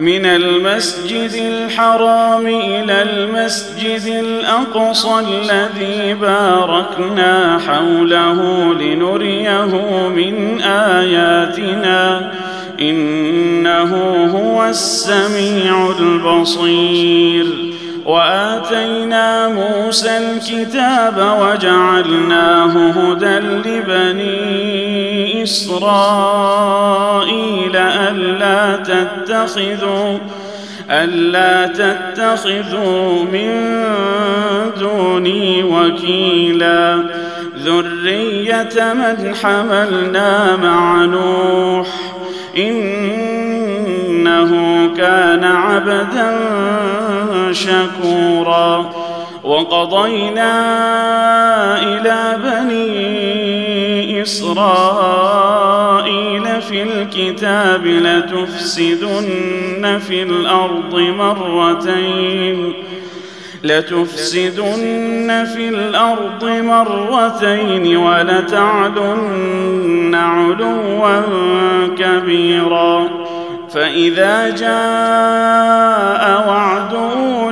من المسجد الحرام إلى المسجد الأقصى الذي باركنا حوله لنريه من آياتنا. إنه هو السميع البصير. وآتينا موسى الكتاب وجعلناه هدى لبني إسرائيل ألا تتخذوا ألا تتخذوا من دوني وكيلا ذرية من حملنا مع نوح إنه كان عبدا شكورا. وقضينا إلى بني إسرائيل في الكتاب لتفسدن في الأرض مرتين. لتفسدن في الأرض مرتين ولتعلن علوا كبيرا. فإذا جاء وعد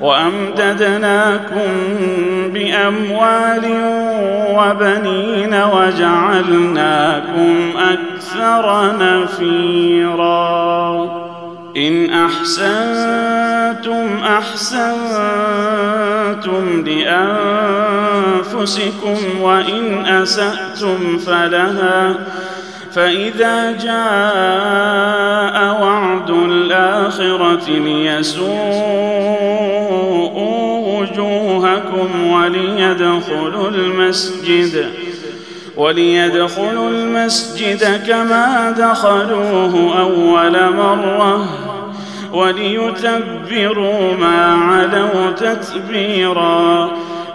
وأمددناكم بأموال وبنين وجعلناكم أكثر نفيرا. إن أحسنتم أحسنتم لأنفسكم وإن أسأتم فلها فإذا جاء وعد الآخرة ليسوءوا وجوهكم وليدخلوا المسجد وليدخلوا المسجد كما دخلوه أول مرة وليتبروا ما علوا تتبيرا.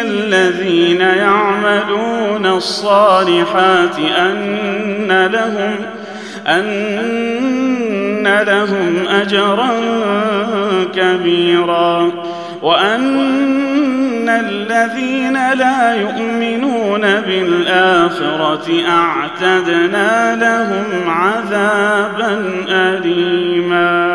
الذين يعملون الصالحات أن لهم أن لهم أجرا كبيرا. وأن الذين لا يؤمنون بالآخرة أعتدنا لهم عذابا أليما.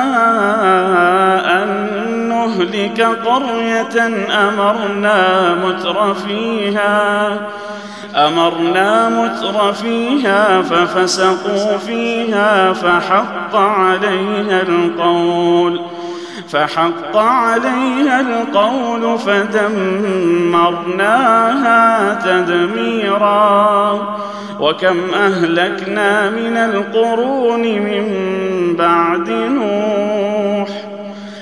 نهلك قرية أمرنا متر فيها أمرنا متر فيها ففسقوا فيها فحق عليها القول فحق عليها القول فدمرناها تدميرا. وكم أهلكنا من القرون من بعد نوح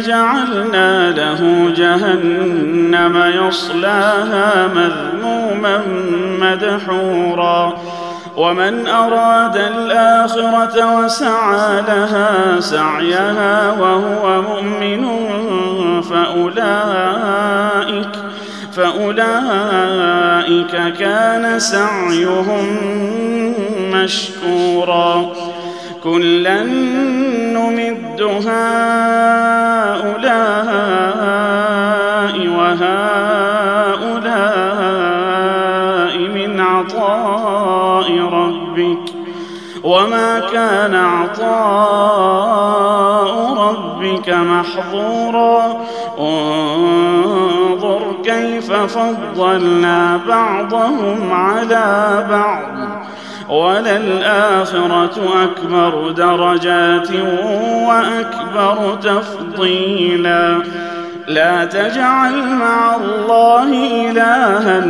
جعلنا له جهنم يصلاها مذموما مدحورا. ومن أراد الآخرة وسعى لها سعيها وهو مؤمن فاولئك فأولئك كان سعيهم مشكورا. كلا نمد هؤلاء وهؤلاء من عطاء ربك وما كان عطاء ربك محظورا انظر كيف فضلنا بعضهم على بعض وللآخرة أكبر درجات وأكبر تفضيلا. لا تجعل مع الله إلها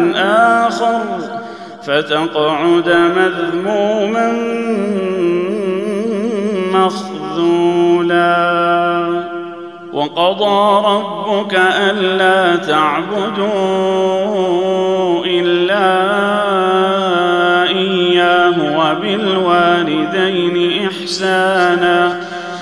آخر فتقعد مذموما مخذولا. وقضى ربك ألا تعبدوا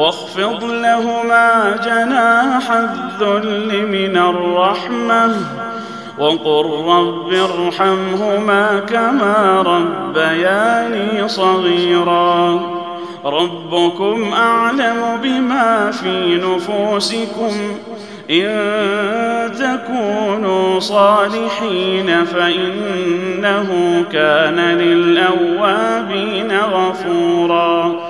واخفض لهما جناح الذل من الرحمة وقل رب ارحمهما كما ربياني صغيرا. ربكم أعلم بما في نفوسكم. إن تكونوا صالحين فإنه كان للأوابين غفورا.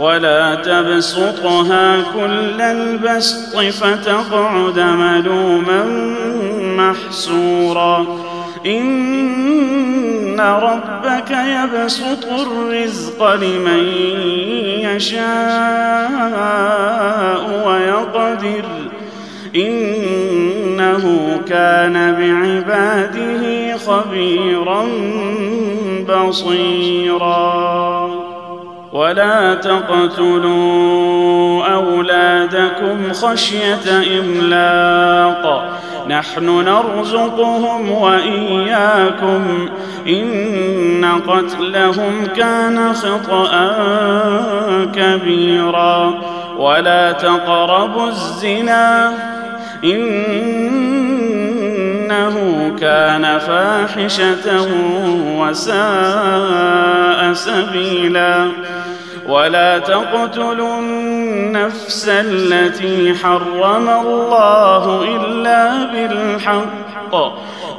ولا تبسطها كل البسط فتقعد ملوما محسورا. إن ربك يبسط الرزق لمن يشاء ويقدر. إنه كان بعباده خبيرا بصيرا. ولا تقتلوا أولادكم خشية إملاق. نحن نرزقهم وإياكم. إن قتلهم كان خطأ كبيرا. ولا تقربوا الزنا. كان فاحشة وساء سبيلا. ولا تقتلوا النفس التي حرم الله إلا بالحق.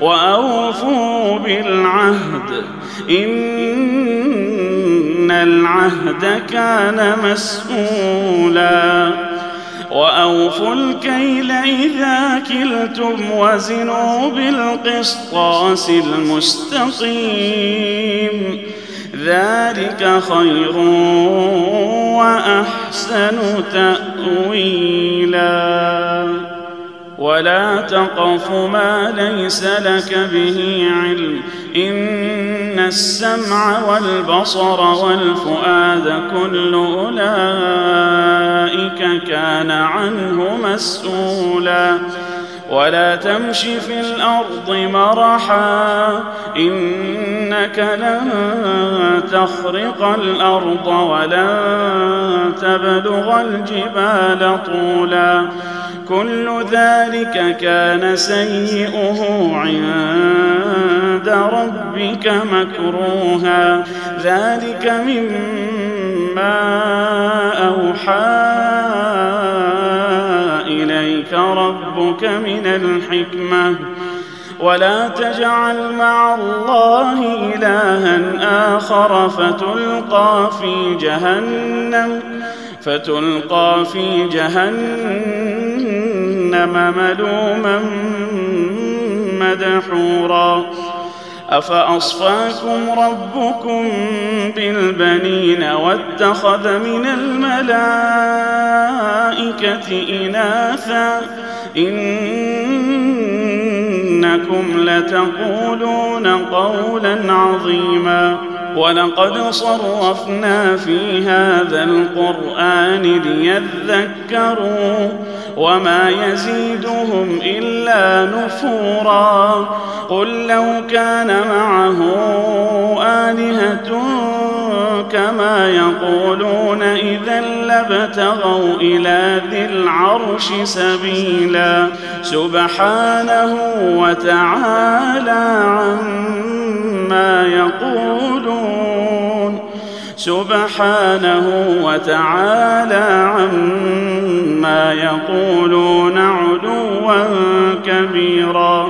وأوفوا بالعهد. إن العهد كان مسؤولا. وأوفوا الكيل إذا كلتم وزنوا بالقسطاس المستقيم. ذلك خير وأحسن تأويلا. ولا تقف ما ليس لك به علم. إن السمع والبصر والفؤاد كل أولئك كان عنه مسؤولا. ولا تمش في الأرض مرحا إنك لن تخرق الأرض ولن تبلغ الجبال طولا. كل ذلك كان سيئه عند ربك مكروها. ذلك مما أوحى ربك من الحكمة. ولا تجعل مع الله إلها آخر فتلقى في جهنم فتلقى في جهنم ملوما مدحورا. أفأصفاكم ربكم بالبنين واتخذ من الملائكة إناثا؟ إنكم لتقولون قولا عظيما. ولقد صرفنا في هذا القرآن ليذكروا وما يزيدهم إلا نفورا. قل لو كان معه آلهة كما يقولون اذا لابتغوا إلى ذي العرش سبيلا سبحانه وتعالى عما يقولون سبحانه وتعالى عما يقولون علوا كبيرا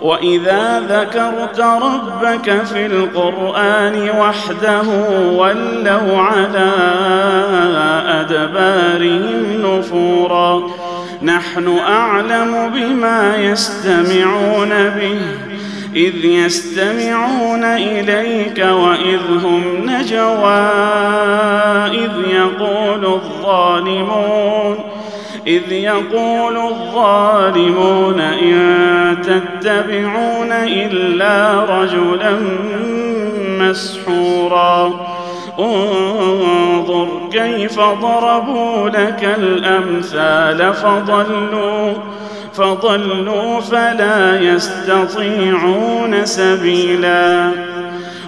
وإذا ذكرت ربك في القرآن وحده ولوا على أدبارهم نفورا. نحن أعلم بما يستمعون به إذ يستمعون إليك وإذ هم نجوى إذ يقول الظالمون. إذ يقول الظالمون إن تتبعون إلا رجلا مسحورا. انظر كيف ضربوا لك الأمثال فضلوا فضلوا فلا يستطيعون سبيلا.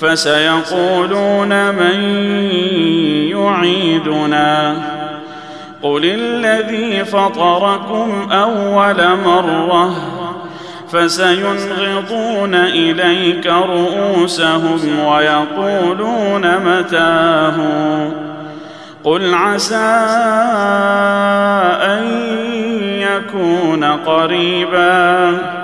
فسيقولون من يعيدنا قل الذي فطركم أول مرة فسينغضون إليك رؤوسهم ويقولون متاه قل عسى أن يكون قريبا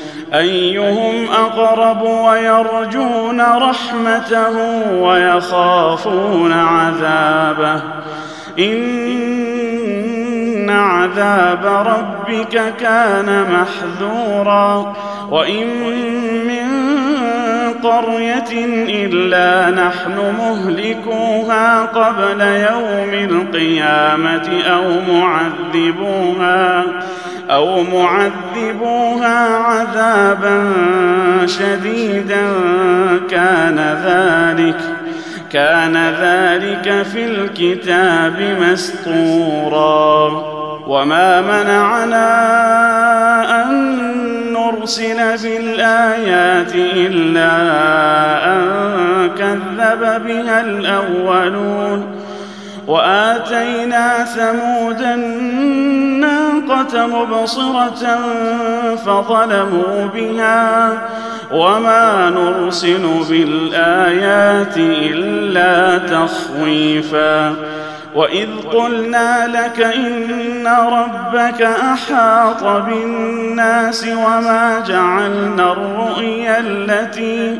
أيهم أقرب ويرجون رحمته ويخافون عذابه. إن عذاب ربك كان محذورا. وإن من قرية إلا نحن مهلكوها قبل يوم القيامة أو معذبوها. أو معذبوها عذابا شديدا كان ذلك كان ذلك في الكتاب مسطورا وما منعنا أن نرسل بالآيات إلا أن كذب بها الأولون. وآتينا ثمود الناقة مبصرة فظلموا بها وما نرسل بالآيات إلا تخويفا وإذ قلنا لك إن ربك أحاط بالناس وما جعلنا الرؤيا التي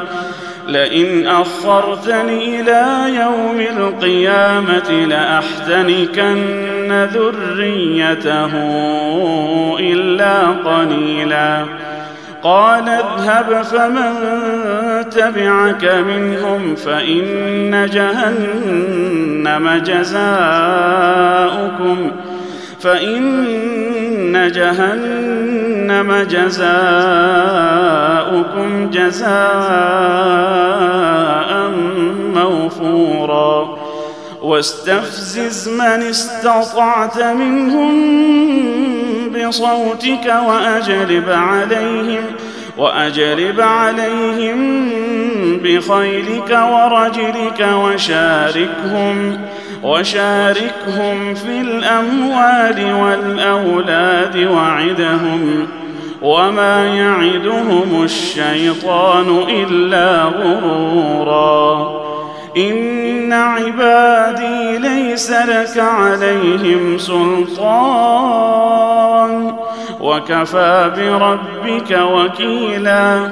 لئن أخرتني إلى يوم القيامة لأحتنكن ذريته إلا قليلا. قال اذهب فمن تبعك منهم فإن جهنم جزاؤكم. فإن جهنم جزاؤكم جزاء موفورا. واستفزز من استطعت منهم بصوتك وأجلب عليهم وأجلب عليهم بخيلك ورجلك وشاركهم. وشاركهم في الأموال والأولاد وعدهم وما يعدهم الشيطان إلا غرورا. إن عبادي ليس لك عليهم سلطان. وكفى بربك وكيلا.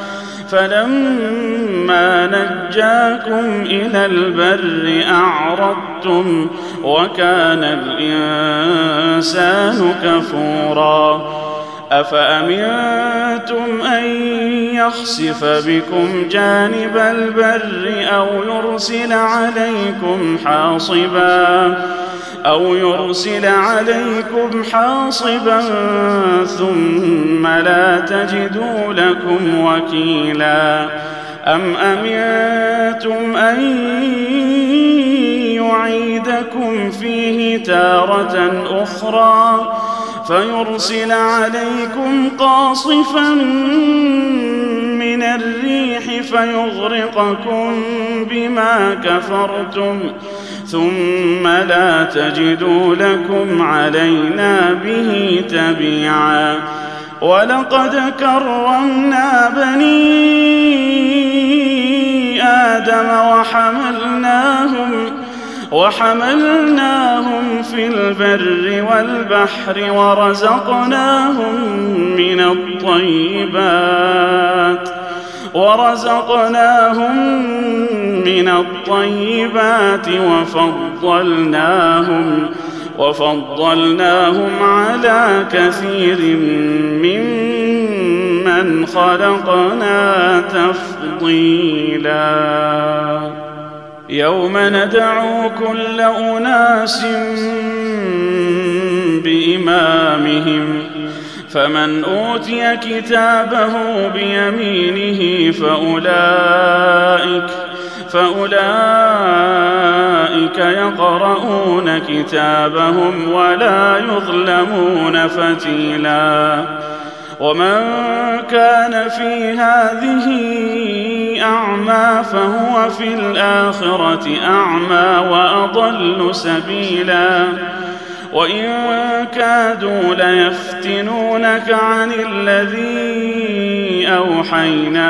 فلما نجاكم إلى البر أعرضتم وكان الإنسان كفورا أفأمنتم أن يخسف بكم جانب البر أو يرسل عليكم حاصبا أو يرسل عليكم حاصبا ثم لا تجدوا لكم وكيلا أم أمنتم أن يعيدكم فيه تارة أخرى فيرسل عليكم قاصفا من الريح فيغرقكم بما كفرتم ثم لا تجدوا لكم علينا به تبيعا. ولقد كرمنا بني آدم وحملناهم وحملناهم في البر والبحر ورزقناهم من الطيبات ورزقناهم من الطيبات وفضلناهم وفضلناهم على كثير ممن خلقنا تفضيلاً. يوم ندعو كل أناس بإمامهم فمن أوتي كتابه بيمينه فأولئك فأولئك يقرؤون كتابهم ولا يظلمون فتيلا. ومن كان في هذه أعمى فهو في الآخرة أعمى وأضل سبيلا. وإن كادوا ليفتنونك عن الذي أوحينا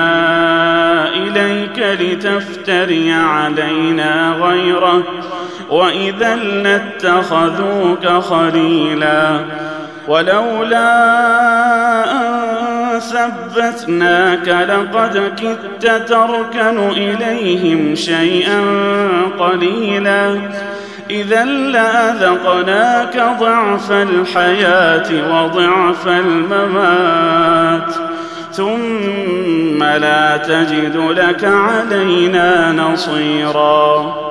إليك لتفتري علينا غيره. وإذا لاتخذوك خليلا. ولولا أن ثبتناك لقد كدت تركن إليهم شيئا قليلا. إذا لأذقناك ضعف الحياة وضعف الممات ثم لا تجد لك علينا نصيراً.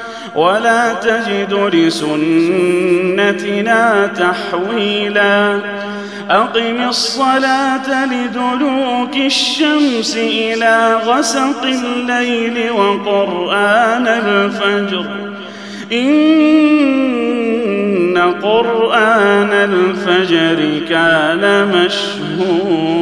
ولا تجد لسنتنا تحويلا. أقم الصلاة لدلوك الشمس إلى غسق الليل وقرآن الفجر. إن قرآن الفجر كان مشهوداً.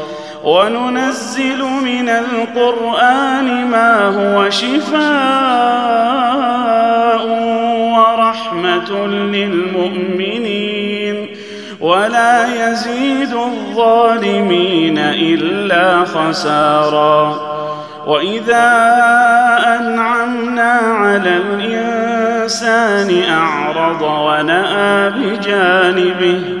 وننزل من القرآن ما هو شفاء ورحمة للمؤمنين. ولا يزيد الظالمين إلا خسارا. وإذا أنعمنا على الإنسان أعرض ونأى بجانبه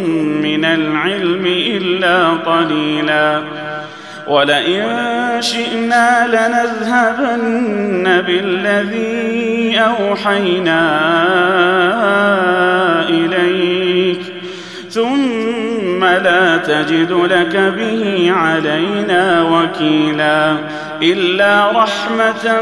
من العلم إلا قليلا. ولئن شئنا لنذهبن بالذي اوحينا اليك ثم لا تجد لك به علينا وكيلا الا رحمه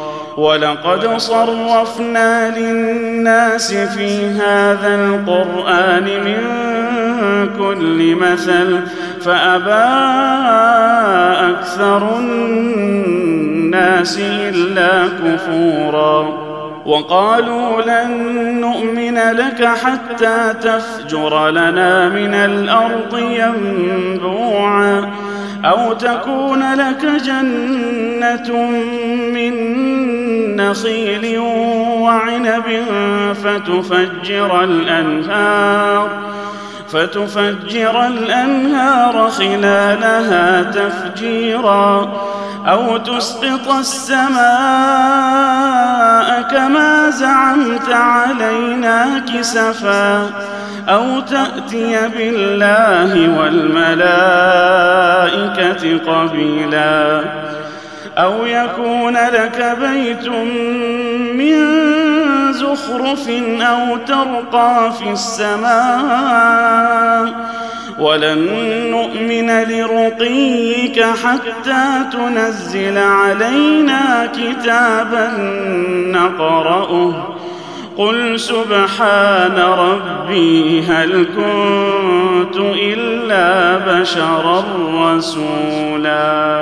ولقد صرفنا للناس في هذا القرآن من كل مثل فأبى أكثر الناس إلا كفورا. وقالوا لن نؤمن لك حتى تفجر لنا من الأرض ينبوعا. أو تكون لك جنة من نخيل وعنب فتفجر الأنهار فتفجر الأنهار خلالها تفجيرا أو تسقط السماء كما زعمت علينا كسفا أو تأتي بالله والملائكة قبيلا أو يكون لك بيت من زخرف أو ترقى في السماء. ولن نؤمن لرقيك حتى تنزل علينا كتابا نقرأه. قل سبحان ربي هل كنت إلا بشرا رسولا.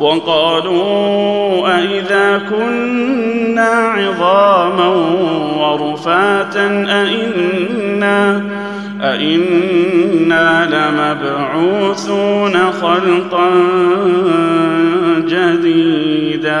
وقالوا أإذا كنا عظاما ورفاتا أئنا أئنا لمبعوثون خلقا جديدا.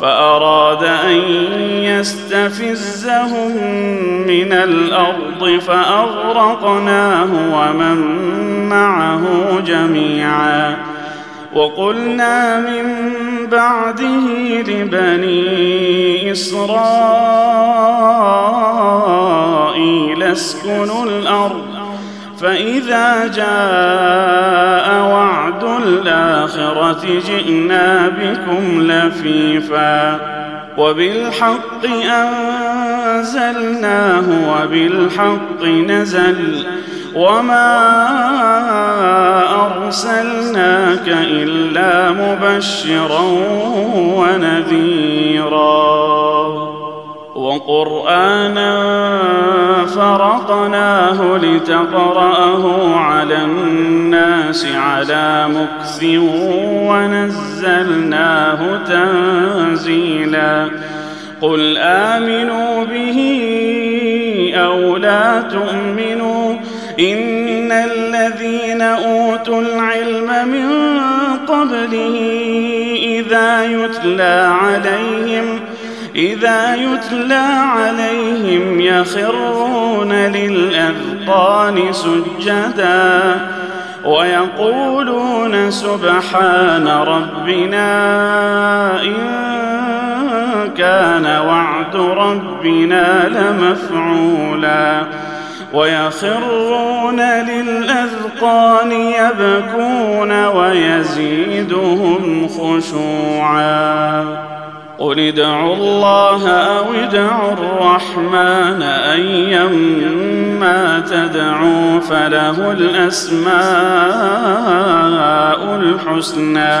فأراد أن يستفزهم من الأرض فأغرقناه ومن معه جميعا. وقلنا من بعده لبني إسرائيل اسكنوا الأرض فإذا جاء وعد الآخرة جئنا بكم لفيفا وبالحق أنزلناه وبالحق نزل وما أرسلناك إلا مبشرا ونذيرا وقرآنا فرقناه لتقرأه على الناس على مكث ونزلناه تنزيلا. قل آمنوا به أو لا تؤمنوا إن الذين أوتوا العلم من قبله إذا يتلى عليهم إذا يتلى عليهم يخرون للأذقان سجدا ويقولون سبحان ربنا إن كان وعد ربنا لمفعولا ويخرون للأذقان يبكون ويزيدهم خشوعا قل ادعوا الله أو ادعوا الرحمن أيما تدعوا فله الأسماء الحسنى